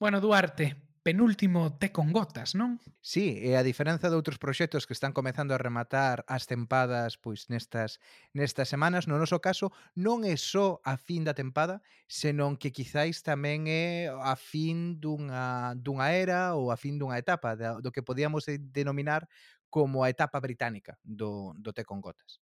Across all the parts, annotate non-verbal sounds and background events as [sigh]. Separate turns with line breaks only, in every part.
Bueno, Duarte, penúltimo té con gotas, non?
Sí, e a diferenza de outros proxectos que están comezando a rematar as tempadas pois nestas nestas semanas, no noso caso non é só a fin da tempada, senón que quizáis tamén é a fin dunha dunha era ou a fin dunha etapa do que podíamos denominar como a etapa británica do, do té con gotas.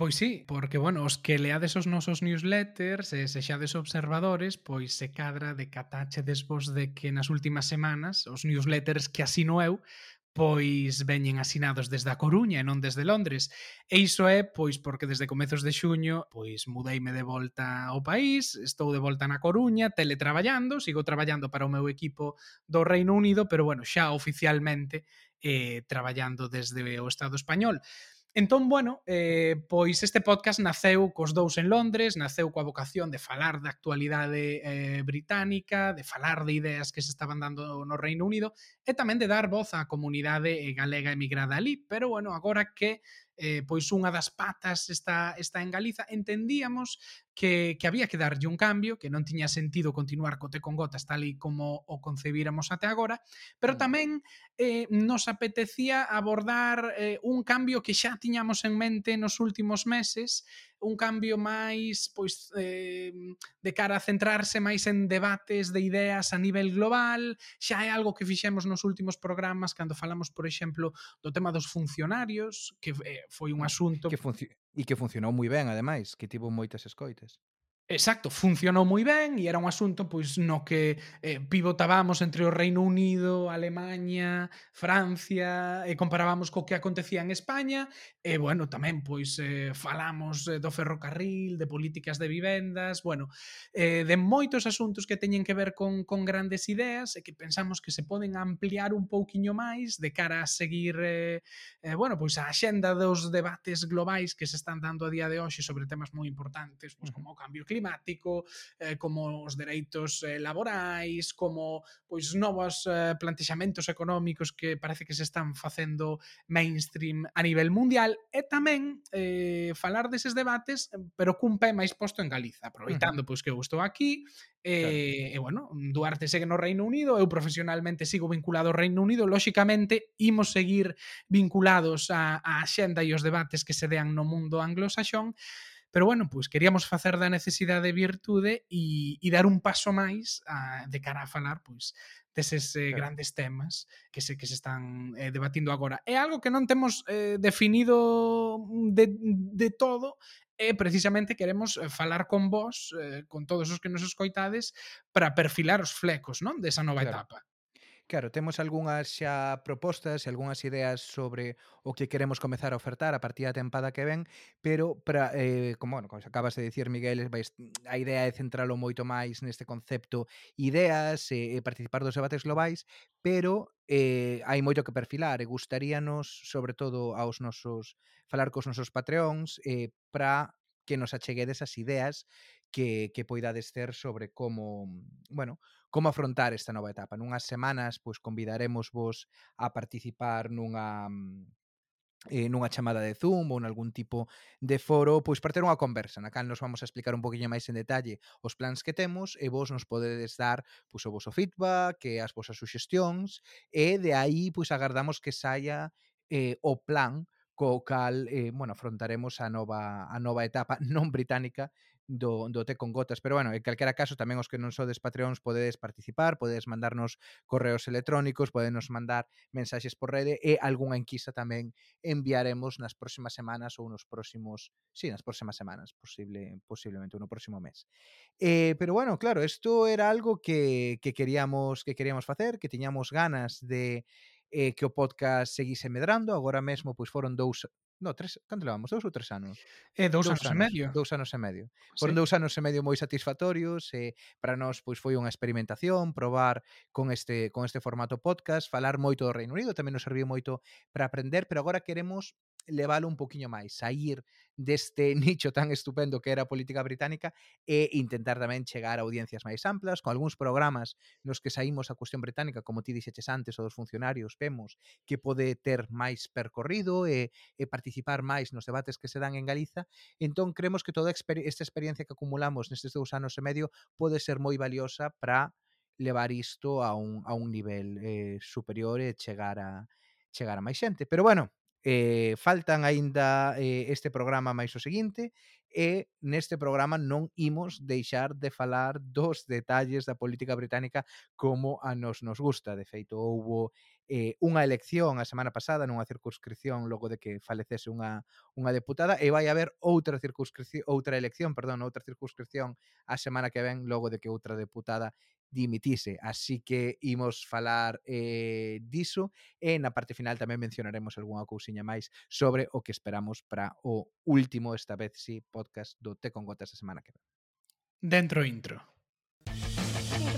Pois sí, porque, bueno, os que leades os nosos newsletters e se xades observadores, pois se cadra de catáchedes vos de que nas últimas semanas os newsletters que asino eu pois veñen asinados desde a Coruña e non desde Londres. E iso é pois porque desde comezos de xuño pois mudeime de volta ao país, estou de volta na Coruña, teletraballando, sigo traballando para o meu equipo do Reino Unido, pero bueno, xa oficialmente eh, traballando desde o Estado español. Entón, bueno, eh, pois este podcast naceu cos dous en Londres, naceu coa vocación de falar da actualidade eh, británica, de falar de ideas que se estaban dando no Reino Unido e tamén de dar voz á comunidade eh, galega emigrada ali. Pero, bueno, agora que eh, pois unha das patas está, está en Galiza, entendíamos que, que había que darlle un cambio, que non tiña sentido continuar cote con gotas tal e como o concebíramos até agora, pero tamén eh, nos apetecía abordar eh, un cambio que xa tiñamos en mente nos últimos meses, un cambio máis pois eh, de cara a centrarse máis en debates de ideas a nivel global, xa é algo que fixemos nos últimos programas cando falamos, por exemplo, do tema dos funcionarios, que eh, foi un ah, asunto
que E que funcionou moi ben, ademais, que tivo moitas escoites.
Exacto, funcionou moi ben e era un asunto pois no que eh, pivotábamos entre o Reino Unido, Alemanha, Francia, e comparábamos co que acontecía en España, e bueno, tamén pois eh, falamos eh, do ferrocarril, de políticas de vivendas, bueno, eh, de moitos asuntos que teñen que ver con, con grandes ideas e que pensamos que se poden ampliar un pouquiño máis de cara a seguir eh, eh, bueno, pois a axenda dos debates globais que se están dando a día de hoxe sobre temas moi importantes, pois como o cambio climático, climático, eh, como os dereitos eh, laborais, como pois novos eh, plantexamentos económicos que parece que se están facendo mainstream a nivel mundial e tamén eh, falar deses debates pero cun pé máis posto en Galiza, aproveitando uh -huh. pois que eu estou aquí Eh, claro. E, bueno, Duarte segue no Reino Unido, eu profesionalmente sigo vinculado ao Reino Unido, lóxicamente imos seguir vinculados á, á xenda e os debates que se dean no mundo anglosaxón, Pero bueno, pois queríamos facer da necesidade virtude e, e dar un paso máis a, ah, de cara a falar pois deses eh, claro. grandes temas que se que se están eh, debatindo agora. É algo que non temos eh, definido mm, de, de todo e precisamente queremos eh, falar con vos, eh, con todos os que nos escoitades, para perfilar os flecos non desa nova claro. etapa.
Claro, temos algunhas xa propostas e algunhas ideas sobre o que queremos comezar a ofertar a partir da tempada que ven, pero para eh como bueno, como acabas de dicir Miguel, vais a idea é centralo moito máis neste concepto ideas e eh, participar dos debates globais, pero eh, hai moito que perfilar e gustaríanos, sobre todo aos nosos falar cos nosos patreóns eh, para que nos acheguedes as ideas que, que poidades ter sobre como, bueno, como afrontar esta nova etapa. Nunhas semanas, pois convidaremos vos a participar nunha eh, nunha chamada de Zoom ou nalgún tipo de foro, pois para ter unha conversa na cal nos vamos a explicar un poquinho máis en detalle os plans que temos e vos nos podedes dar pois, o vosso feedback, e as vosas suxestións e de aí pois agardamos que saia eh, o plan co cal, eh, bueno, afrontaremos a nova, a nova etapa [laughs] non británica do, do Té con Gotas. Pero bueno, en calquera caso, tamén os que non sodes Patreons podedes participar, podedes mandarnos correos electrónicos, podedes mandar mensaxes por rede e algunha enquisa tamén enviaremos nas próximas semanas ou nos próximos, sí, nas próximas semanas, posible posiblemente no próximo mes. Eh, pero bueno, claro, isto era algo que, que queríamos que queríamos facer, que tiñamos ganas de eh, que o podcast seguise medrando. Agora mesmo pois foron dous No, tres, canto levamos? Dous ou tres anos?
Eh, dous, dous anos, anos, e medio.
Dous anos e medio. Por sí. dous anos e medio moi satisfactorios, e para nós pois foi unha experimentación, probar con este con este formato podcast, falar moito do Reino Unido, tamén nos serviu moito para aprender, pero agora queremos levalo un poquinho máis, sair deste [laughs] nicho tan estupendo que era a política británica e intentar tamén chegar a audiencias máis amplas, con algúns programas nos que saímos a cuestión británica, como ti dixeches antes, o dos funcionarios, vemos que pode ter máis percorrido e, e participar máis nos debates que se dan en Galiza, entón creemos que toda esta experiencia que acumulamos nestes dous anos e medio pode ser moi valiosa para levar isto a un, a un nivel eh, superior e chegar a, chegar a máis xente. Pero bueno, eh, faltan aínda eh, este programa máis o seguinte e neste programa non imos deixar de falar [laughs] dos detalles da política británica como a nos nos gusta. De feito, houbo eh, unha elección a semana pasada nunha circunscripción logo de que falecese unha, unha deputada e vai haber outra circunscripción outra elección, perdón, outra circunscripción a semana que ven logo de que outra deputada dimitise. Así que imos falar eh, diso e na parte final tamén mencionaremos algunha cousiña máis sobre o que esperamos para o último, esta vez sí, podcast do Te con Gotas a semana que ven.
Dentro intro.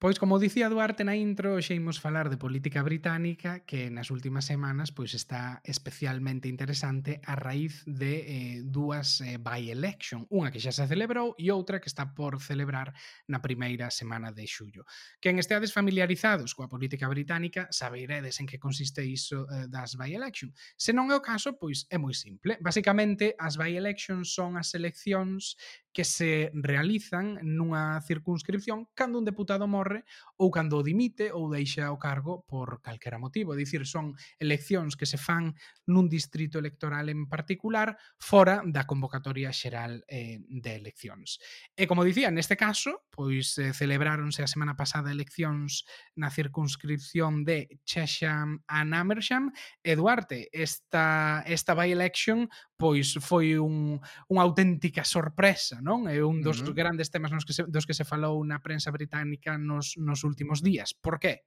Pois, como dicía Duarte na intro, hoxe imos falar de política británica que nas últimas semanas pois está especialmente interesante a raíz de eh, dúas eh, by-election, unha que xa se celebrou e outra que está por celebrar na primeira semana de xullo. Quen esteades familiarizados coa política británica saberedes en que consiste iso eh, das by-election. Se non é o caso, pois é moi simple. Basicamente, as by-elections son as eleccións que se realizan nunha circunscripción cando un deputado morre ou cando o dimite ou deixa o cargo por calquera motivo. É dicir, son eleccións que se fan nun distrito electoral en particular fora da convocatoria xeral eh, de eleccións. E como dicía, neste caso, pois eh, celebráronse a semana pasada eleccións na circunscripción de Chesham and Amersham e Duarte. Esta, esta by-election pois foi un, unha auténtica sorpresa, non? É un dos
uh -huh.
grandes temas nos que se, dos que se falou na prensa británica nos, nos últimos días. Por qué?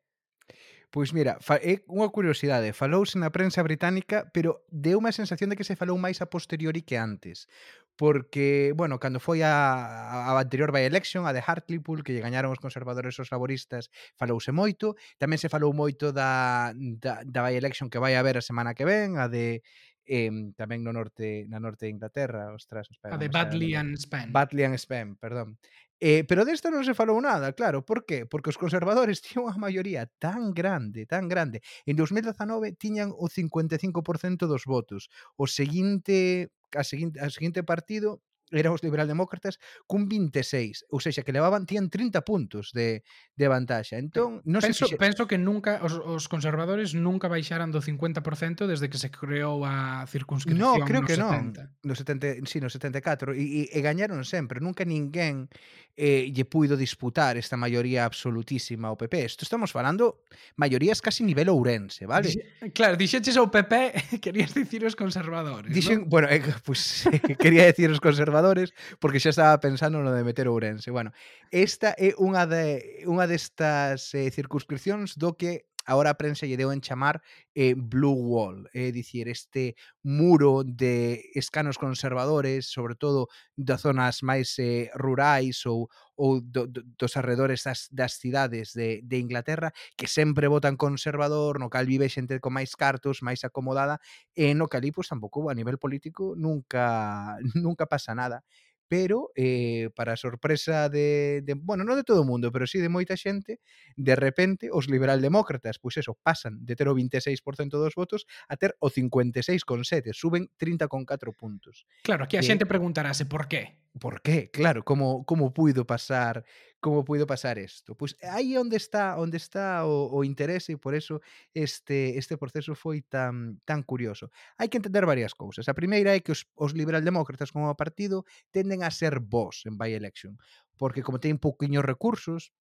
Pois mira, é unha curiosidade, falouse na prensa británica, pero deu unha sensación de que se falou máis a posteriori que antes. Porque, bueno, cando foi a, a anterior by election, a de Hartlepool, que lle gañaron os conservadores os laboristas, falouse moito. Tamén se falou moito da, da, da by election que vai haber a semana que ven, a de eh, tamén no norte na norte de Inglaterra, ostras, espera,
a
ah,
de
Batley
and Spen.
Batley and Spen, perdón. Eh, pero desta non se falou nada, claro, por qué? Porque os conservadores [laughs] tiñan unha maioría tan grande, tan grande. En 2019 tiñan o 55% dos votos. O seguinte a seguinte, a seguinte partido era os liberaldemócratas cun 26, ou seja, que levaban tían 30 puntos de, de vantaxe. Entón, non
penso, se
fixe...
penso que nunca os, os conservadores nunca baixaran do 50% desde que se creou a circunscripción
no, creo
no
que
70.
No 70, sí, no 74 e, e, e gañaron sempre, nunca ninguén eh, lle puido disputar esta maioría absolutísima ao PP. Isto estamos falando maiorías casi nivel ourense, vale?
Dixe, claro, dixeches ao PP, [laughs] querías dicir os conservadores,
Dixen,
¿no?
Bueno, eh, [laughs] pues, [laughs] quería decir os conservadores porque xa estaba pensando no de meter ourense. Bueno, esta é unha de unha destas eh, circunscripcións do que agora a prensa lle deu en chamar eh, Blue Wall, é eh, dicir, este muro de escanos conservadores, sobre todo das zonas máis eh, rurais ou, ou do, do, dos arredores das, das cidades de, de Inglaterra, que sempre votan conservador, no cal vive xente con máis cartos, máis acomodada, e no cali, pois, tampouco a nivel político nunca, [laughs] nunca pasa nada pero eh, para a sorpresa de, de, bueno, non de todo o mundo, pero sí de moita xente, de repente os liberaldemócratas, pois eso, pasan de ter o 26% dos votos a ter o 56,7, suben 30,4 puntos.
Claro, aquí a
eh
xente preguntarase por qué
por qué? Claro, como como puido pasar, como puido pasar isto? Pois eh, aí onde está, onde está o, o interese e por eso este este proceso foi tan tan curioso. Hai que entender varias cousas. A primeira é que os, os liberaldemócratas como partido tenden a ser vos en by election, porque como teñen pouquiños recursos,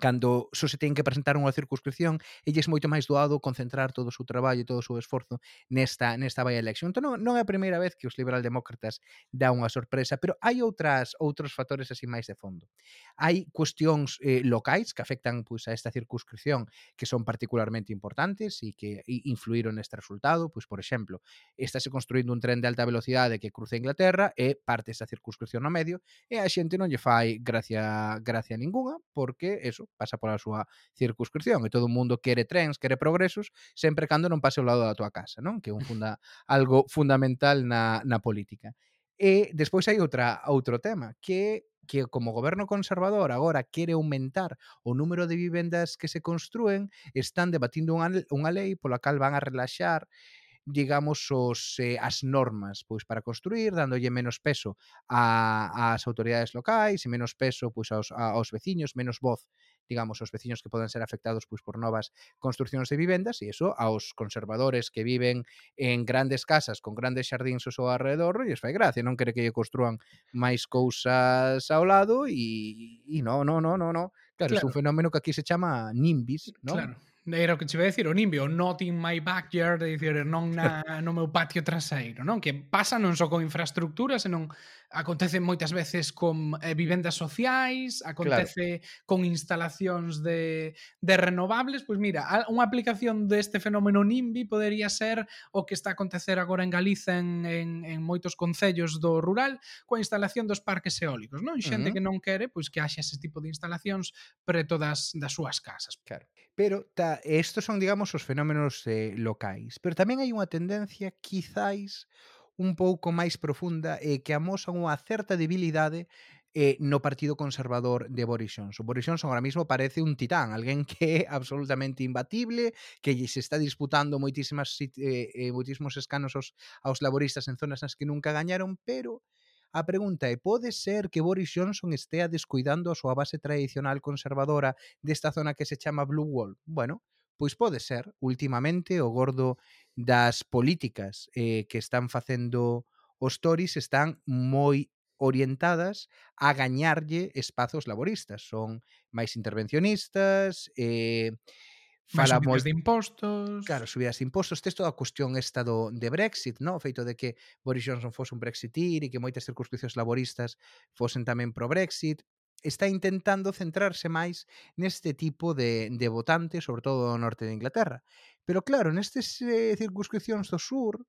cando só se teñen que presentar unha circunscripción, elles moito máis doado concentrar todo o seu traballo e todo o seu esforzo nesta nesta vai elección. Entón non, non é a primeira vez que os liberaldemócratas dá unha sorpresa, pero hai outras outros factores así máis de fondo. Hai cuestións eh, locais que afectan pois a esta circunscripción que son particularmente importantes e que influíron neste resultado, pois por exemplo, estáse construindo un tren de alta velocidade que cruza Inglaterra e parte esa circunscripción no medio e a xente non lle fai gracia gracia ninguna porque eso progreso pasa pola súa circunscripción e todo o mundo quere trens, quere progresos, sempre cando non pase ao lado da tua casa, non? Que é un funda, algo fundamental na, na política. E despois hai outra outro tema, que que como goberno conservador agora quere aumentar o número de vivendas que se construen, están debatindo unha, unha lei pola cal van a relaxar digamos, os, eh, as normas pois para construir, dándolle menos peso a, ás autoridades locais e menos peso pois aos, aos veciños, menos voz digamos, aos veciños que poden ser afectados pois por novas construccións de vivendas e iso aos conservadores que viven en grandes casas con grandes xardíns ao seu alrededor e os fai gracia, non quere que lle construan máis cousas ao lado e, e non, non, non, non, non. Claro, claro, é un fenómeno que aquí se chama nimbis, non?
Claro era o que che a decir o Nimbio, not in my backyard, é dicir non na, no meu patio traseiro, non? Que pasa non só con infraestructura, senón acontece moitas veces con eh, vivendas sociais, acontece claro. con instalacións de, de renovables, pois mira, unha aplicación deste fenómeno NIMBY podería ser o que está a acontecer agora en Galiza en, en, en moitos concellos do rural coa instalación dos parques eólicos, non? Xente uh -huh. que non quere pois que haxa ese tipo de instalacións preto das, das súas casas.
Claro. Pero ta, estos son, digamos, os fenómenos eh, locais. Pero tamén hai unha tendencia, quizáis, un pouco máis profunda e que amosa unha certa debilidade eh, no Partido Conservador de Boris Johnson. Boris Johnson ahora mismo parece un titán, alguén que é absolutamente imbatible, que se está disputando moitísimas, eh, eh, moitísimos escanos aos, aos laboristas en zonas nas que nunca gañaron, pero A pregunta é, pode ser que Boris Johnson estea descuidando a súa base tradicional conservadora desta zona que se chama Blue Wall? Bueno, pois pode ser, últimamente o gordo das políticas eh, que están facendo os Tories están moi orientadas a gañarlle espazos laboristas. Son máis intervencionistas, eh,
fala moi de impostos.
Claro, subidas de impostos, tes toda a cuestión esta do de Brexit, no, o feito de que Boris Johnson fose un Brexitir e que moitas circunscripcións laboristas fosen tamén pro Brexit está intentando centrarse máis neste tipo de, de votantes, sobre todo no norte de Inglaterra. Pero claro, nestes eh, circunscripcións do sur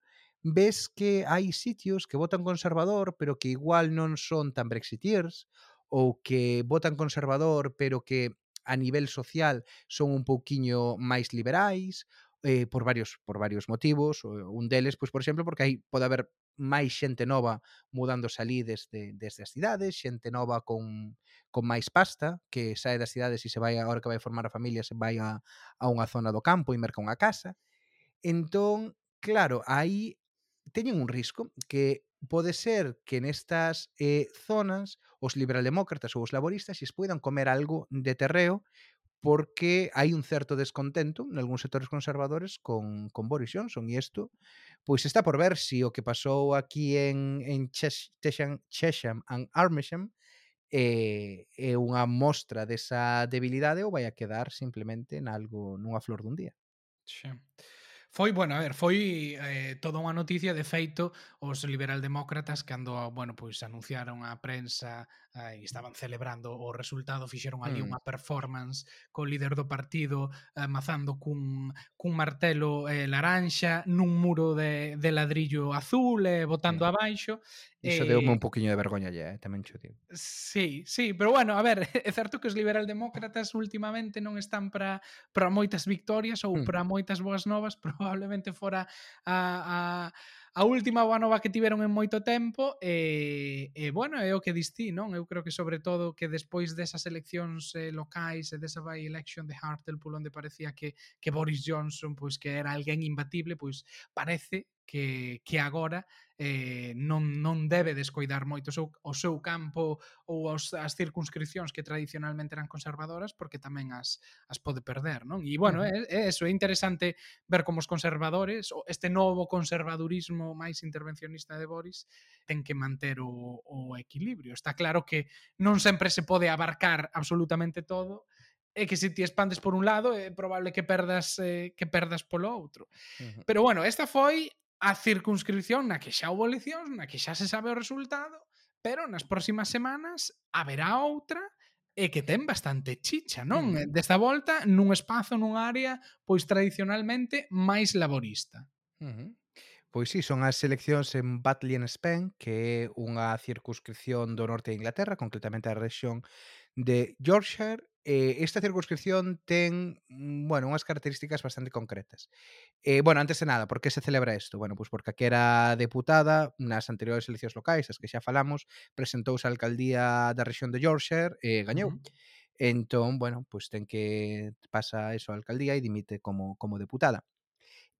ves que hai sitios que votan conservador pero que igual non son tan brexiteers ou que votan conservador pero que a nivel social son un pouquiño máis liberais eh, por varios por varios motivos, un deles, pois por exemplo, porque aí pode haber máis xente nova mudándose ali desde, desde as cidades, xente nova con, con máis pasta, que sae das cidades e se vai, agora que vai formar a familia, se vai a, a unha zona do campo e merca unha casa. Entón, claro, aí teñen un risco que pode ser que nestas eh, zonas os liberaldemócratas ou os laboristas se poidan comer algo de terreo porque hai un certo descontento en algúns sectores conservadores con, con Boris Johnson e isto Pois está por ver si o que pasou aquí en, en Chesham, Chesham and Armesham eh, é, é unha mostra desa debilidade ou vai a quedar simplemente nalgo nunha flor dun día.
Xa. Foi, bueno, a ver, foi eh, toda unha noticia, de feito, os liberaldemócratas cando, bueno, pois anunciaron a prensa e estaban celebrando o resultado, fixeron ali mm. unha performance co líder do partido amazando cun, cun martelo eh, laranxa nun muro de, de ladrillo azul e eh, botando mm. abaixo.
Iso eh, deume un eh, poquinho de vergoña lle, eh, tamén xo digo.
Sí, sí, pero bueno, a ver, [laughs] é certo que os liberaldemócratas últimamente non están para para moitas victorias ou mm. para moitas boas novas, [laughs] probablemente fora a, a a última boa nova que tiveron en moito tempo e, e bueno, é o que distí, non? Eu creo que sobre todo que despois desas eleccións eh, locais e desa by election de Hartlepool onde parecía que, que Boris Johnson pois que era alguén imbatible, pois parece que, que agora eh, non, non debe descoidar moito o seu, o seu campo ou os, as circunscripcións que tradicionalmente eran conservadoras porque tamén as, as pode perder, non? E, bueno, uh -huh. é, é eso, é interesante ver como os conservadores, este novo conservadurismo máis intervencionista de Boris, ten que manter o, o equilibrio. Está claro que non sempre se pode abarcar absolutamente todo, é que se ti expandes por un lado é probable que perdas eh, que perdas polo outro.
Uh -huh.
Pero bueno, esta foi a circunscripción na que xa houve eleccións, na que xa se sabe o resultado, pero nas próximas semanas haberá outra e que ten bastante chicha, non?
Mm.
Desta volta nun espazo, nun área pois tradicionalmente máis laborista.
Mm -hmm. Pois sí, son as eleccións en Batley and Spen, que é unha circunscripción do norte de Inglaterra, concretamente a rexión de Yorkshire, eh, esta circunscripción ten, mm, bueno, unhas características bastante concretas. Eh, bueno, antes de nada, por que se celebra isto? Bueno, pois porque era deputada nas anteriores eleccións locais, as que xa falamos, presentouse á alcaldía da rexión de Yorkshire e eh, gañou.
Uh -huh.
Entón, bueno, pois ten que pasa eso á alcaldía e dimite como, como deputada.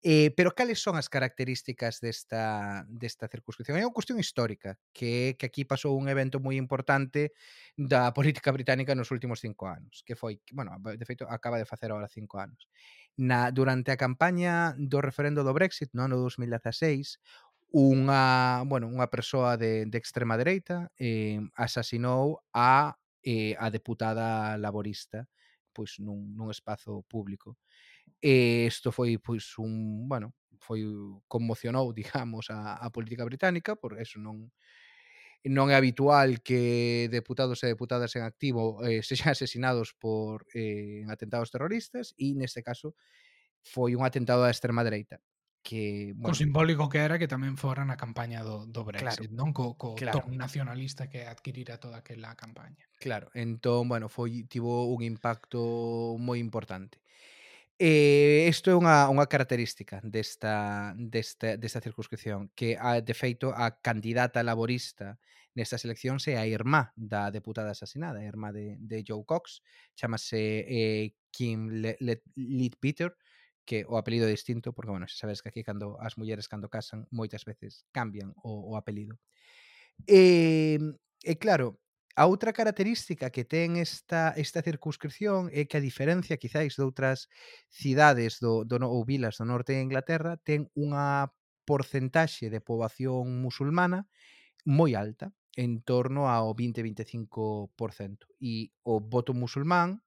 Eh, pero cales son as características desta, desta circunscripción? É unha cuestión histórica, que é que aquí pasou un evento moi importante da política británica nos últimos cinco anos, que foi, bueno, de feito, acaba de facer agora cinco anos. Na, durante a campaña do referendo do Brexit, no ano 2016, unha, bueno, unha persoa de, de extrema dereita eh, asasinou a eh, a deputada laborista pois nun, nun espazo público. Eh, e isto foi pois un, bueno, foi uh, conmocionou, [laughs] digamos, a, a política británica, por eso non non é habitual que deputados e deputadas en activo eh, [laughs] sexan asesinados por eh, atentados terroristas e neste caso foi un atentado á extrema dereita que,
bueno, o simbólico que era que tamén fora na campaña do, do Brexit, claro, non co, co
claro.
ton nacionalista que adquirira toda aquela campaña.
Claro, entón, bueno, foi tivo un impacto moi importante. Eh, isto é unha, unha característica desta, desta, desta circunscripción, que, a, de feito, a candidata laborista nestas eleccións é a irmá da deputada asesinada, a irmá de, de Joe Cox, chamase eh, Kim Le, Le, Leadbeater, que o apelido é distinto, porque, bueno, xa sabes que aquí cando as mulleres cando casan moitas veces cambian o, o apelido. E, e claro, A outra característica que ten esta, esta circunscripción é que a diferencia quizáis de outras cidades do, do, ou vilas do norte de Inglaterra ten unha porcentaxe de poboación musulmana moi alta, en torno ao 20-25%. E o voto musulmán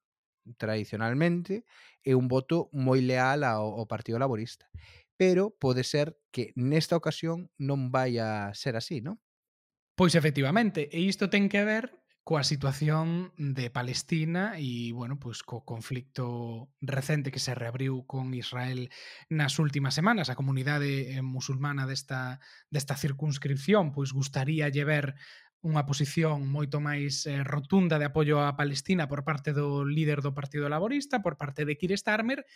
tradicionalmente é un voto moi leal ao, ao Partido Laborista. Pero pode ser que nesta ocasión non vai a ser así, non?
Pois efectivamente, e isto ten que ver coa situación de Palestina e, bueno, pois co conflicto recente que se reabriu con Israel nas últimas semanas. A comunidade eh, musulmana desta, desta circunscripción pois gustaría lle ver unha posición moito máis eh, rotunda de apoio a Palestina por parte do líder do Partido Laborista, por parte de Keir Starmer,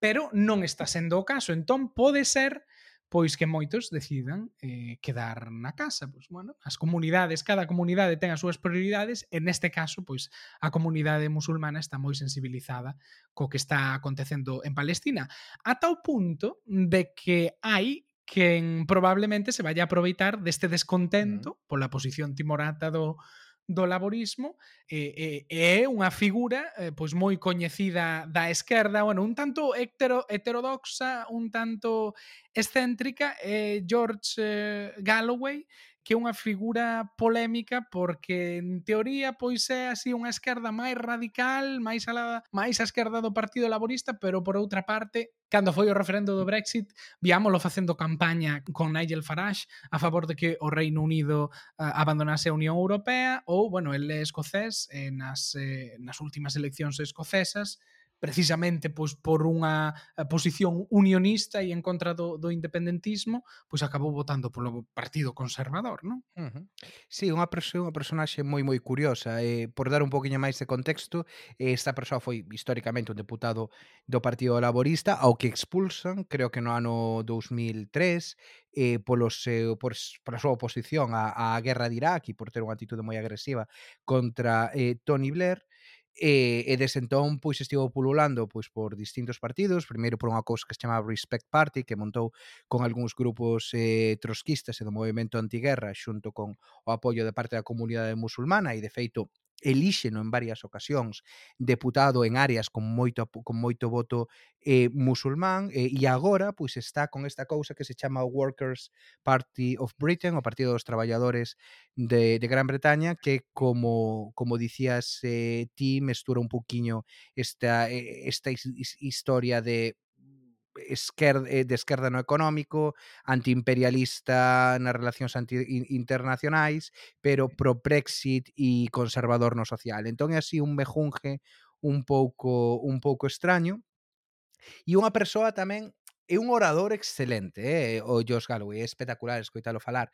pero non está sendo o caso. Entón, pode ser pois que moitos decidan eh, quedar na casa. Pois, bueno, as comunidades, cada comunidade ten as súas prioridades, e neste caso, pois, a comunidade musulmana está moi sensibilizada co que está acontecendo en Palestina, ata o punto de que hai quen probablemente se vaya a aproveitar deste descontento mm. pola posición timorata do, do laborismo eh, eh, é unha figura eh, pois moi coñecida da esquerda, bueno, un tanto hetero, heterodoxa, un tanto excéntrica, eh, George eh, Galloway, que é unha figura polémica porque en teoría pois é así unha esquerda máis radical, máis alada, máis a esquerda do Partido Laborista, pero por outra parte cando foi o referendo do Brexit, viámolo facendo campaña con Nigel Farage a favor de que o Reino Unido uh, abandonase a Unión Europea ou, bueno, el é escocés e nas, eh, nas últimas eleccións escocesas precisamente pois, por unha eh, posición unionista e en contra do, do independentismo, pois acabou votando polo Partido Conservador, non?
Uh -huh. Sí, unha, perso unha personaxe moi moi curiosa. Eh, por dar un poquinho máis de contexto, eh, esta persoa foi históricamente un deputado do Partido Laborista, ao que expulsan, creo que no ano 2003, eh, polo seu, por, pola súa oposición á, á guerra de Irak e por ter unha actitude moi agresiva contra eh, Tony Blair, E, e desde entón, pois, estivo pululando pois, por distintos partidos, primeiro por unha cousa que se chamaba Respect Party, que montou con algúns grupos eh, trotskistas e do movimento antiguerra xunto con o apoio de parte da comunidade musulmana e, de feito, elíxeno en varias ocasións deputado en áreas con moito con moito voto eh, musulmán eh, e agora pois está con esta cousa que se chama o Workers Party of Britain, o Partido dos Traballadores de, de Gran Bretaña, que como como dicías eh, ti mestura un poquiño esta eh, esta historia de esquerda, eh, de esquerda no económico, antiimperialista nas relacións anti internacionais, pero pro-Brexit e conservador no social. Entón é así un mejunje un pouco un pouco extraño. E unha persoa tamén é un orador excelente, eh? o Josh Galloway, é espectacular escoitalo falar,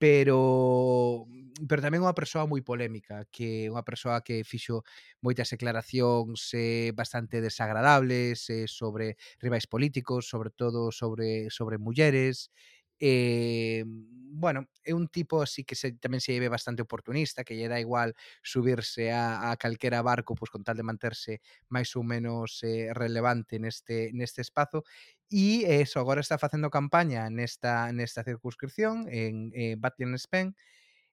pero pero tamén unha persoa moi polémica, que unha persoa que fixo moitas declaracións eh, bastante desagradables eh, sobre rivais políticos, sobre todo sobre sobre mulleres, eh, bueno, é un tipo así que se, tamén se ve bastante oportunista, que lle dá igual subirse a, a calquera barco pois con tal de manterse máis ou menos eh, relevante neste, neste espazo e eso, agora está facendo campaña nesta, nesta circunscripción en eh, Batian Spen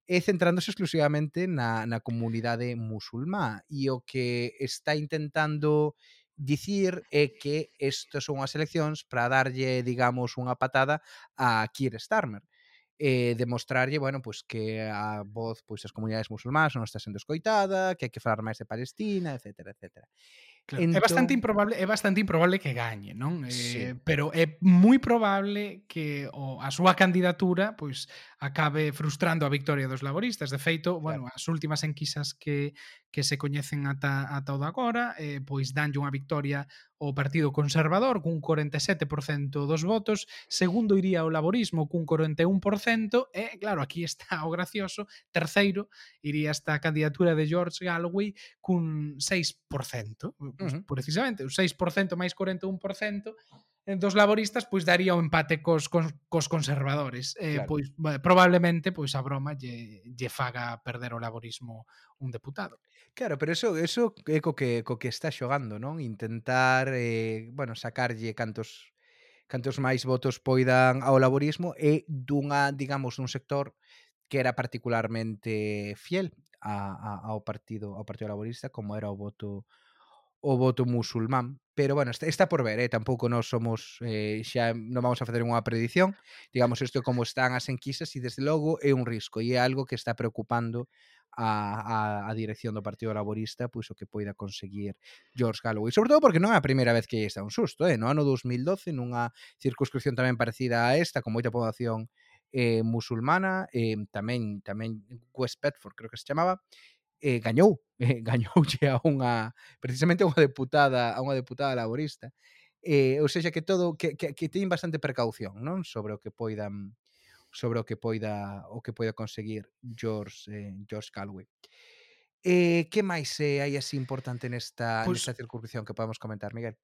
e eh, centrándose exclusivamente na, na comunidade musulmá e o que está intentando dicir é que estas son as eleccións para darlle, digamos, unha patada a Keir Starmer e demostrarlle, bueno, pois que a voz pois as comunidades musulmás non está sendo escoitada, que hai que falar máis de Palestina, etc, etc.
Claro, entón... É bastante improbable, é bastante improbable que gañe, non? Eh,
sí.
Eh, pero é moi probable que o a súa candidatura pois acabe frustrando a victoria dos laboristas. De feito, claro. bueno, as últimas enquisas que que se coñecen ata ata o de agora, eh, pois danlle unha victoria o Partido Conservador cun 47% dos votos, segundo iría o Laborismo cun 41% e, claro, aquí está [laughs] o gracioso, terceiro iría esta candidatura de George Galway cun 6%, uh
-huh.
precisamente, o 6% máis 41%, dos laboristas pois daría o empate cos, cos, cos conservadores. Eh,
claro.
pois probablemente pois a broma lle, lle faga perder o laborismo un deputado.
Claro, pero eso eso é co que co que está xogando, non? Intentar eh, bueno, sacarlle cantos cantos máis votos poidan ao laborismo e dunha, digamos, dun sector que era particularmente fiel a, a, ao partido ao Partido Laborista como era o voto o voto musulmán pero bueno, está, está por ver, eh? tampouco nós somos eh, xa non vamos a facer unha predición. Digamos isto como están as enquisas e desde logo é un risco e é algo que está preocupando a, a, a dirección do Partido Laborista pois o que poida conseguir George Galloway. Sobre todo porque non é a primeira vez que está un susto, eh? no ano 2012 nunha circunscripción tamén parecida a esta, con moita poboación eh, musulmana, eh, tamén tamén West Bedford creo que se chamaba, eh, gañou, [laughs] eh, gañoulle [laughs] a unha precisamente a unha deputada, a unha deputada laborista. Eh, ou seja que todo que, que, que teñen bastante precaución, non, sobre o que poidan sobre o que poida o que poida conseguir George eh, George Calway. Eh, que máis eh, hai así importante nesta,
pues,
nesta circunscripción que podemos comentar, Miguel?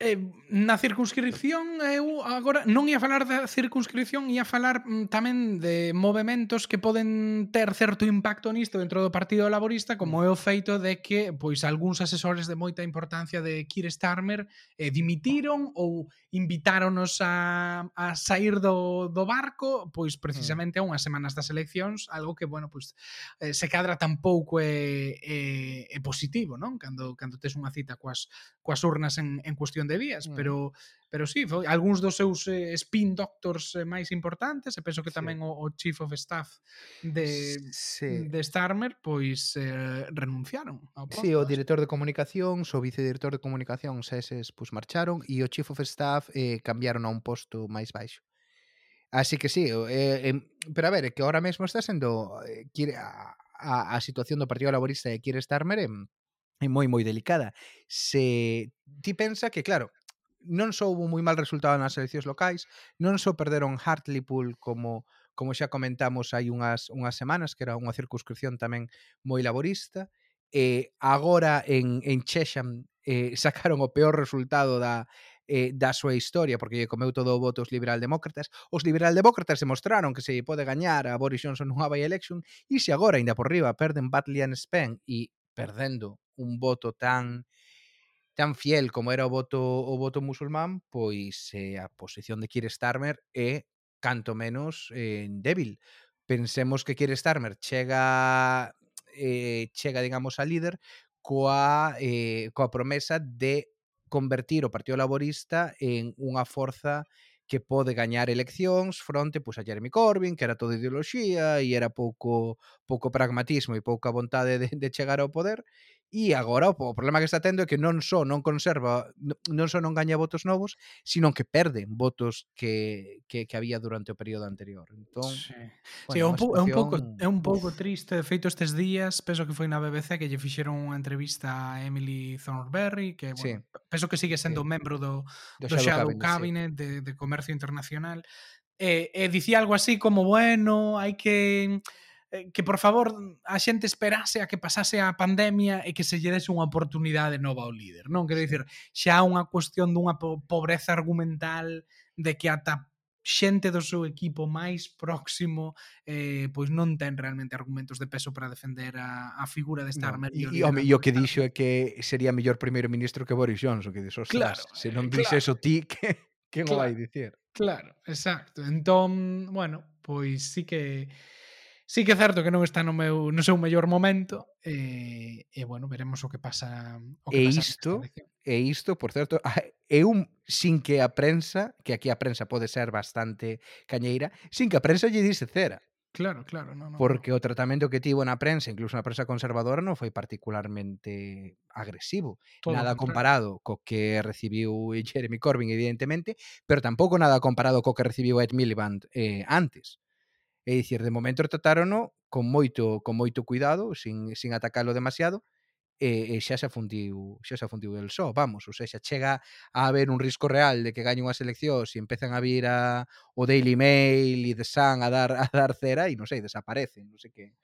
eh, na circunscripción eu agora non ia falar da circunscripción, ia falar mm, tamén de movimentos que poden ter certo impacto nisto dentro do Partido Laborista, como é o feito de que pois algúns asesores de moita importancia de Keir Starmer eh, dimitiron ou invitáronos a, a sair do, do barco pois precisamente a unhas semanas das eleccións, algo que, bueno, pois eh, se cadra tampouco é, é, é positivo, non? Cando, cando tes unha cita coas, coas urnas en, en cuestión de vías,
mm.
pero pero sí, foi algúns dos seus eh, spin doctors eh, máis importantes, eh, e penso que tamén sí. o, o chief of staff de
sí.
Mm, de Starmer pois eh, renunciaron ao posto.
Sí, o director de comunicacións, o vicedirector de comunicacións eses pois marcharon e o chief of staff eh, cambiaron a un posto máis baixo. Así que sí, eh, eh, pero a ver, que ahora mesmo está sendo eh, a, a, a situación do Partido Laborista de quiere Starmer eh, é moi moi delicada. Se ti pensa que claro, non só houve moi mal resultado nas eleccións locais, non só perderon Hartlepool como como xa comentamos hai unhas unhas semanas que era unha circunscripción tamén moi laborista, eh agora en en Chesham eh [laughs] sacaron o peor resultado da eh, da súa historia, porque lle comeu todo o voto os liberaldemócratas. Os liberaldemócratas demostraron se mostraron que se pode gañar a Boris Johnson nunha by-election e se agora, ainda por riba, perden Batley and Spen e perdendo un voto tan tan fiel como era o voto o voto musulmán, pois eh, a posición de Keir Starmer é canto menos eh, débil. Pensemos que Keir Starmer chega eh, chega, digamos, a líder coa, eh, coa promesa de convertir o Partido Laborista en unha forza que pode gañar eleccións fronte pois, a Jeremy Corbyn, que era toda ideoloxía e era pouco pouco pragmatismo e pouca vontade de, de chegar ao poder. E E agora o problema que está tendo é que non só non conserva, non só non gaña votos novos, sino que perde votos que, que, que había durante o período anterior. Entón,
sí.
Bueno,
sí, é, un situación... é un pouco é un pouco triste, de feito estes días, penso que foi na BBC que lle fixeron unha entrevista a Emily Thornberry, que bueno, sí. penso que sigue sendo
sí.
membro do,
do,
do Shadow,
Shadow Cabinet,
Cabinet sí. de, de Comercio Internacional, e, e dicía algo así como, bueno, hai que Eh, que por favor a xente esperase a que pasase a pandemia e que se lle dese unha oportunidade nova ao líder, non? Quero dicir, xa unha cuestión dunha pobreza argumental de que ata xente do seu equipo máis próximo eh, pois non ten realmente argumentos de peso para defender a, a figura de estar
no,
e,
home, e o que dixo é que sería mellor primeiro ministro que Boris Johnson que dixo,
claro,
se non eh,
claro.
dices o ti [laughs] que, que
claro,
vai dicir
claro, exacto entón, bueno, pois sí que Sí que é certo que non está no meu no seu mellor momento e, e bueno, veremos o que pasa o que
e
pasa
isto e isto, por certo, [laughs] ah, é un sin que a prensa, que aquí a prensa pode ser bastante cañeira, sin que a prensa lle dise cera.
Claro, claro, no, no,
porque no. o tratamento que tivo na prensa, incluso na prensa conservadora, non foi particularmente agresivo.
Todo
nada comparado co que recibiu Jeremy Corbyn, evidentemente, pero tampouco nada comparado co que recibiu Ed Miliband eh, antes. É dicir, de momento tratárono con moito con moito cuidado, sin, sin atacalo demasiado, eh, eh, e, e xa se afundiu, xa se afundiu el só, vamos, ou seja, chega a haber un risco real de que gañe unhas eleccións e empezan a vir a, o Daily Mail e The Sun a dar [laughs] a dar cera e non sei, desaparecen, non sei que.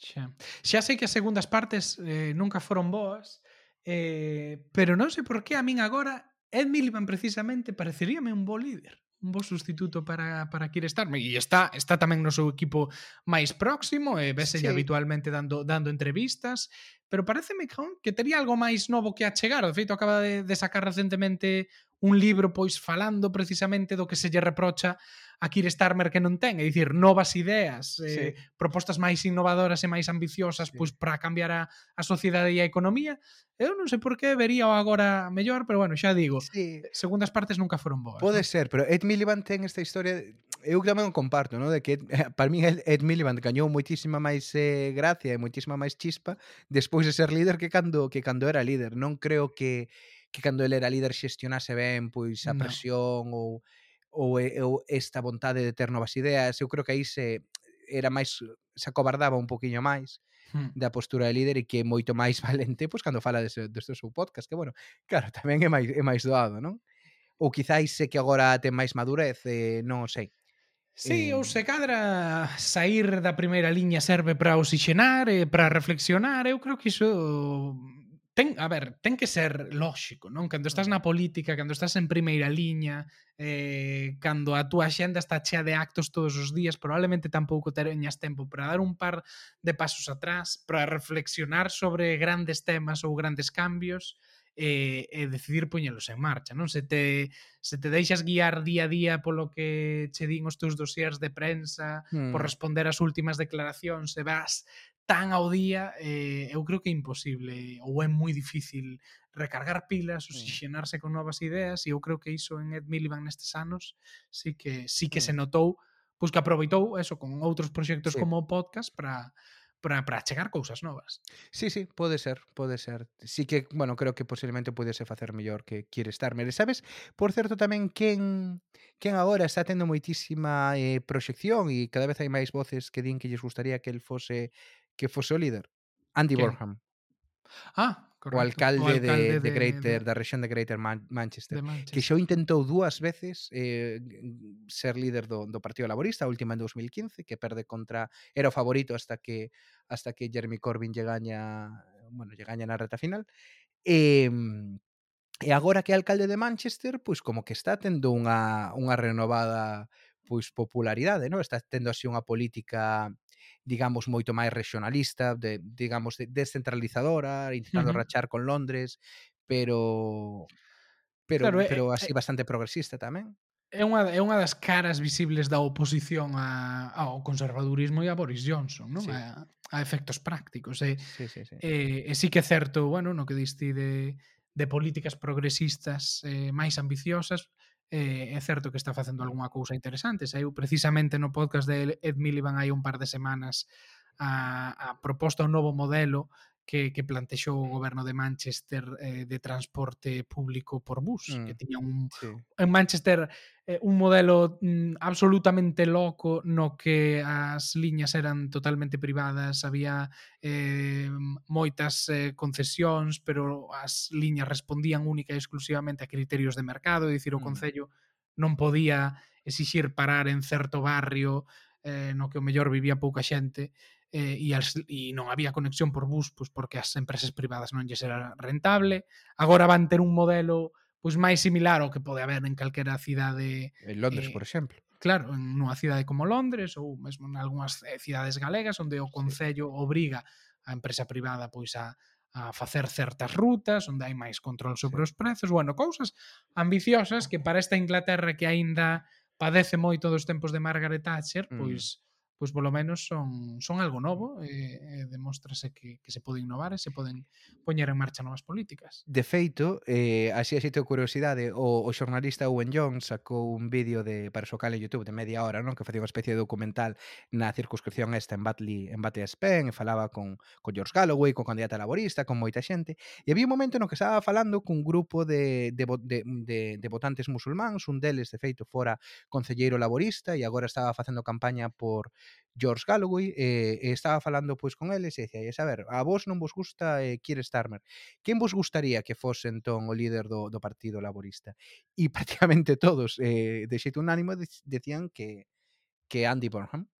Xa. Xa sei que as segundas partes eh, nunca foron boas, eh, pero non sei por que a min agora Ed Miliband precisamente pareceríame un bo líder un bo sustituto para, para Kir Starmer e está, está tamén no seu equipo máis próximo e vese
sí.
habitualmente dando, dando entrevistas pero pareceme que tería algo máis novo que achegar de feito acaba de, de sacar recentemente un libro pois falando precisamente do que se lle reprocha a Keir Starmer que non ten, é dicir, novas ideas, eh, sí. eh, propostas máis innovadoras e máis ambiciosas
sí.
pois para cambiar a, a sociedade e a economía. Eu non sei por que vería o agora mellor, pero bueno, xa digo,
sí.
segundas partes nunca foron boas.
Pode ser, pero Ed Miliband ten esta historia eu tamén o comparto, ¿no? de que eh, para min Ed Miliband gañou moitísima máis eh, gracia e moitísima máis chispa despois de ser líder que cando que cando era líder. Non creo que que cando ele era líder xestionase ben pois a presión no. ou ou, ou esta vontade de ter novas ideas, eu creo que aí se era máis se acobardaba un poquinho máis
hmm.
da postura de líder e que é moito máis [laughs] valente pois cando fala deste, deste seu podcast, que bueno, claro, [laughs] tamén é máis é máis doado, non? Ou quizáis sei que agora ten máis madurez, eh, non sei.
Sí,
eh...
ou se cadra sair da primeira liña serve para oxigenar e para reflexionar, eu creo que iso ten, a ver, ten que ser lóxico, non? Cando estás mm. na política, cando estás en primeira liña, eh, cando a túa xenda está chea de actos todos os días, probablemente tampouco teñas tempo para dar un par de pasos atrás, para reflexionar sobre grandes temas ou grandes cambios, e, e decidir poñelos en marcha, non? Se te, se te deixas guiar día a día polo que che din os teus dosiers de prensa,
mm.
por responder ás últimas declaracións, se vas tan ao día eh, eu creo que é imposible ou é moi difícil recargar pilas, oxigenarse con novas ideas e eu creo que iso en Ed Miliband nestes anos sí que sí que se mm. notou pois que aproveitou eso con outros proxectos
sí.
como o podcast para para para chegar cousas novas.
Sí, sí, pode ser, pode ser. Sí que, bueno, creo que posiblemente pudese facer mellor que quere estar. Mere, sabes, por certo tamén quen quen agora está tendo moitísima eh, proxección e cada vez hai máis voces que din que lles gustaría que el fose que fose ah, o líder? Andy
¿Qué?
Borham.
Ah, correcto.
O
alcalde, o
alcalde de, de,
de,
Greater,
de,
da rexión de Greater Man Manchester,
de Manchester,
que xo intentou dúas veces eh, ser líder do, do Partido Laborista, a última en 2015, que perde contra era o favorito hasta que hasta que Jeremy Corbyn lle gaña, bueno, lle gaña na reta final. E eh, E agora que é alcalde de Manchester, pois como que está tendo unha, unha renovada pois popularidade, non? Está tendo así unha política digamos moito máis regionalista, de, digamos de, descentralizadora, intentando
uh -huh.
rachar con Londres, pero pero
claro,
pero
é,
así é, bastante progresista tamén.
É unha, é unha das caras visibles da oposición a, ao conservadurismo e a Boris Johnson, non?
Sí.
A, a efectos prácticos. E,
sí, sí, sí.
E, e sí que é certo, bueno, no que diste de, de políticas progresistas eh, máis ambiciosas, eh, é certo que está facendo algunha cousa interesante. Saiu precisamente no podcast de Ed Miliband hai un par de semanas a, a proposta un novo modelo que, que plantexou o goberno de Manchester eh, de transporte público por bus,
mm,
que tiña un
sí.
en Manchester eh, un modelo mm, absolutamente loco no que as liñas eran totalmente privadas, había eh, moitas eh, concesións, pero as liñas respondían única e exclusivamente a criterios de mercado, é dicir, o
mm.
Concello non podía exixir parar en certo barrio eh, no que o mellor vivía pouca xente, eh, e, as, e non había conexión por bus pois porque as empresas privadas non lles era rentable. Agora van ter un modelo pois máis similar ao que pode haber en calquera cidade
en Londres,
eh,
por exemplo.
Claro, en unha cidade como Londres ou mesmo en algunhas cidades galegas onde o concello sí. obriga a empresa privada pois a a facer certas rutas, onde hai máis control sobre os prezos, bueno, cousas ambiciosas que para esta Inglaterra que aínda padece moito dos tempos de Margaret Thatcher, pois
mm
pois polo menos son, son algo novo e, eh, e eh, demóstrase que, que se pode innovar e se poden poñer en marcha novas políticas.
De feito, eh, así así teu curiosidade, o, o xornalista Owen Jones sacou un vídeo de para o seu canal en YouTube de media hora, non? que facía unha especie de documental na circunscripción esta en Batley, en Batley Spen, e falaba con, con George Galloway, con candidata laborista, con moita xente, e había un momento no que estaba falando cun grupo de, de, de, de, de votantes musulmáns, un deles, de feito, fora concelleiro laborista e agora estaba facendo campaña por George Galloway e, e estaba falando pois con eles e dicía, a ver, a vos non vos gusta eh, Keir Starmer. Quen vos gustaría que fose entón o líder do, do Partido Laborista? E [laughs] prácticamente todos, eh, de xeito unánimo, decían que que Andy Burnham,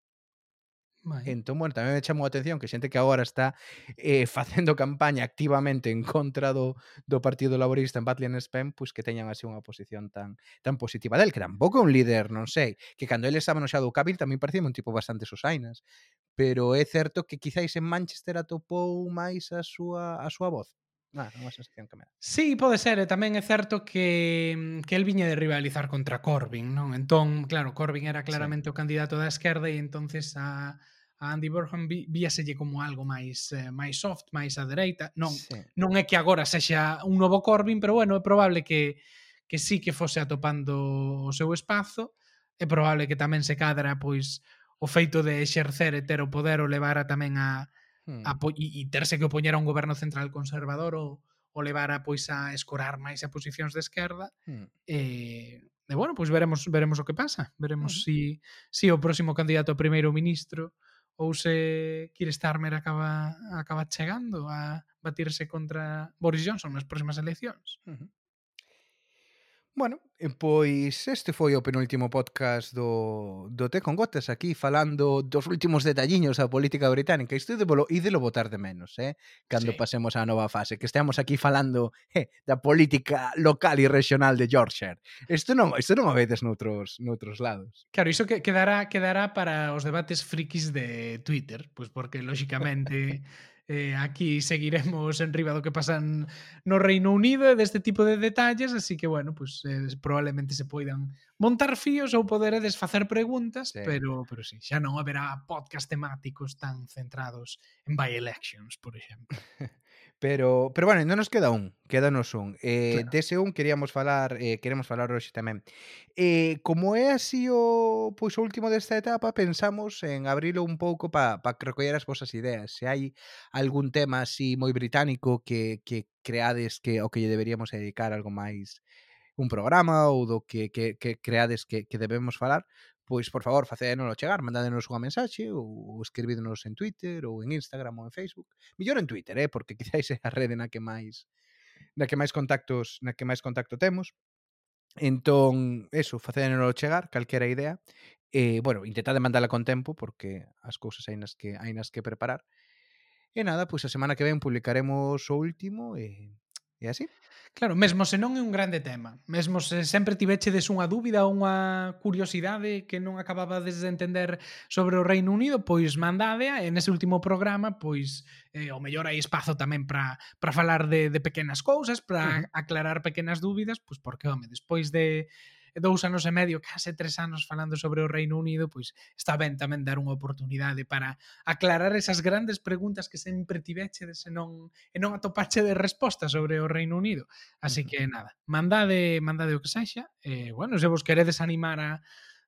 Vai.
Entón, bueno, tamén me chamou a atención que xente que agora está eh, [laughs] facendo campaña activamente en contra do, do Partido Laborista en Batley and Spen, pois que teñan así unha posición tan tan positiva del, que tampouco é un líder, non sei, que cando ele estaba no xa do Cabil tamén parecía un tipo bastante sosainas, pero é certo que quizáis en Manchester atopou máis a súa a súa voz. Nada, é unha sensación que me dá.
Sí, pode ser, e tamén é certo que, mm, que el viña de rivalizar contra Corbyn, non? Entón, claro, Corbyn era claramente sí. o candidato da esquerda e entonces a, a Andy Burham vi, víaselle como algo máis eh, máis soft, máis á dereita. Non,
sí.
non é que agora sexa un novo Corbyn, pero bueno, é probable que que sí que fose atopando o seu espazo, é probable que tamén se cadra pois o feito de exercer e ter o poder o levara tamén a,
Hmm.
terse que opoñera un goberno central conservador ou o levara pois a escorar máis a posicións de esquerda.
Hmm.
Eh, e bueno, pois veremos veremos o que pasa. Veremos
mm.
si si o próximo candidato a primeiro ministro ou se Keir Starmer acaba acaba chegando a batirse contra Boris Johnson nas próximas eleccións.
-hmm. Bueno, eh, pois este foi o penúltimo podcast do, do Té con Gotas aquí falando dos últimos detalliños da política británica. Isto de ídelo votar de menos, eh? Cando
sí.
pasemos á nova fase, que estemos aquí falando eh, da política local e regional de Yorkshire. Isto non, isto non o vedes noutros, noutros lados.
Claro, iso que quedará, quedará para os debates frikis de Twitter, pois pues porque, lóxicamente, Eh, aquí seguiremos [laughs] en riba do que pasan no Reino Unido e deste tipo de detalles, así que, bueno, pues, eh, probablemente se poidan montar fíos ou poderedes facer preguntas,
sí.
pero, pero sí, xa non haberá podcast temáticos tan centrados en by-elections, por exemplo. [laughs]
Pero, pero bueno, non nos queda un, quédanos un. Eh,
claro.
Dese un queríamos falar, eh, queremos falar hoxe tamén. Eh, como é así o pois o último desta etapa, pensamos en abrilo un pouco para pa recoller as vosas ideas. Se hai algún tema así moi británico que, que creades que o que lle deberíamos dedicar algo máis un programa ou do que, que, que creades que, que debemos falar, pois por favor, facédenolo chegar, mandádenos unha mensaxe ou, ou escribídenos en Twitter ou en Instagram ou en Facebook. Millor en Twitter, eh, porque [laughs] quizáis é a rede na que máis na que máis contactos, na que máis contacto temos. Entón, eso, facédenolo chegar, calquera idea. E, bueno, intentade mandala con tempo porque as cousas hai nas que hai nas que preparar. E nada, pois a semana que ven publicaremos o último e, e así.
Claro, mesmo se non é un grande tema, mesmo se sempre tivechedes unha dúbida ou unha curiosidade que non acababades de entender sobre o Reino Unido, pois mandadea e nese último programa, pois eh, o mellor hai espazo tamén para para falar de, de pequenas cousas, para aclarar pequenas dúbidas, pois porque home, despois de dous anos e medio, case tres anos falando sobre o Reino Unido, pois está ben tamén dar unha oportunidade para aclarar esas grandes preguntas que sempre tivechedes e non, e non atopache de resposta sobre o Reino Unido. Así que nada, mandade, mandade o que sexa, e bueno, se vos queredes animar a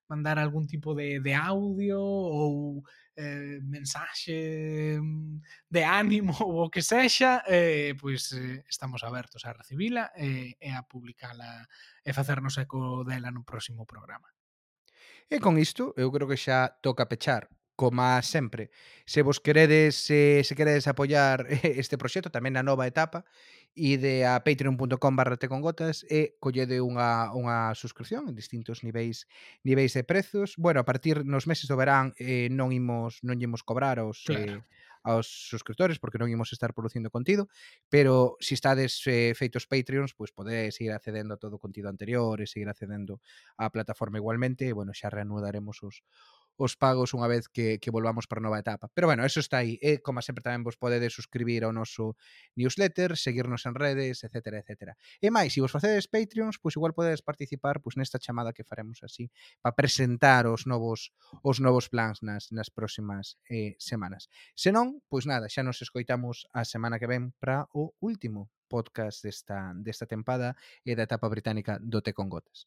mandar algún tipo de, de audio ou eh, mensaxe mm, de ánimo ou [laughs] o que sexa, eh, pois eh, estamos abertos a recibila eh, e a publicala e facernos eco dela no próximo programa.
E con isto, eu creo que xa toca pechar como sempre. Se vos queredes, se, se queredes apoiar [laughs] este proxecto tamén na nova etapa ide a patreon.com barra tecongotas e collede unha, unha suscripción en distintos niveis niveis de prezos. Bueno, a partir nos meses do verán eh, non imos non imos cobrar aos, eh,
claro.
eh, aos suscriptores porque non imos estar producindo contido, pero se si estades eh, feitos Patreons, pois pues podedes ir accedendo a todo o contido anterior e seguir accedendo á plataforma igualmente, e bueno, xa reanudaremos os os pagos unha vez que, que volvamos para a nova etapa. Pero bueno, eso está aí. E, como sempre, tamén vos podedes suscribir ao noso newsletter, seguirnos en redes, etc. etc. E máis, se vos facedes Patreons, pois igual podedes participar pois nesta chamada que faremos así para presentar os novos os novos plans nas, nas próximas eh, semanas. Se non, pois nada, xa nos escoitamos a semana que ven para o último podcast desta, desta tempada e da etapa británica do Te con Gotas.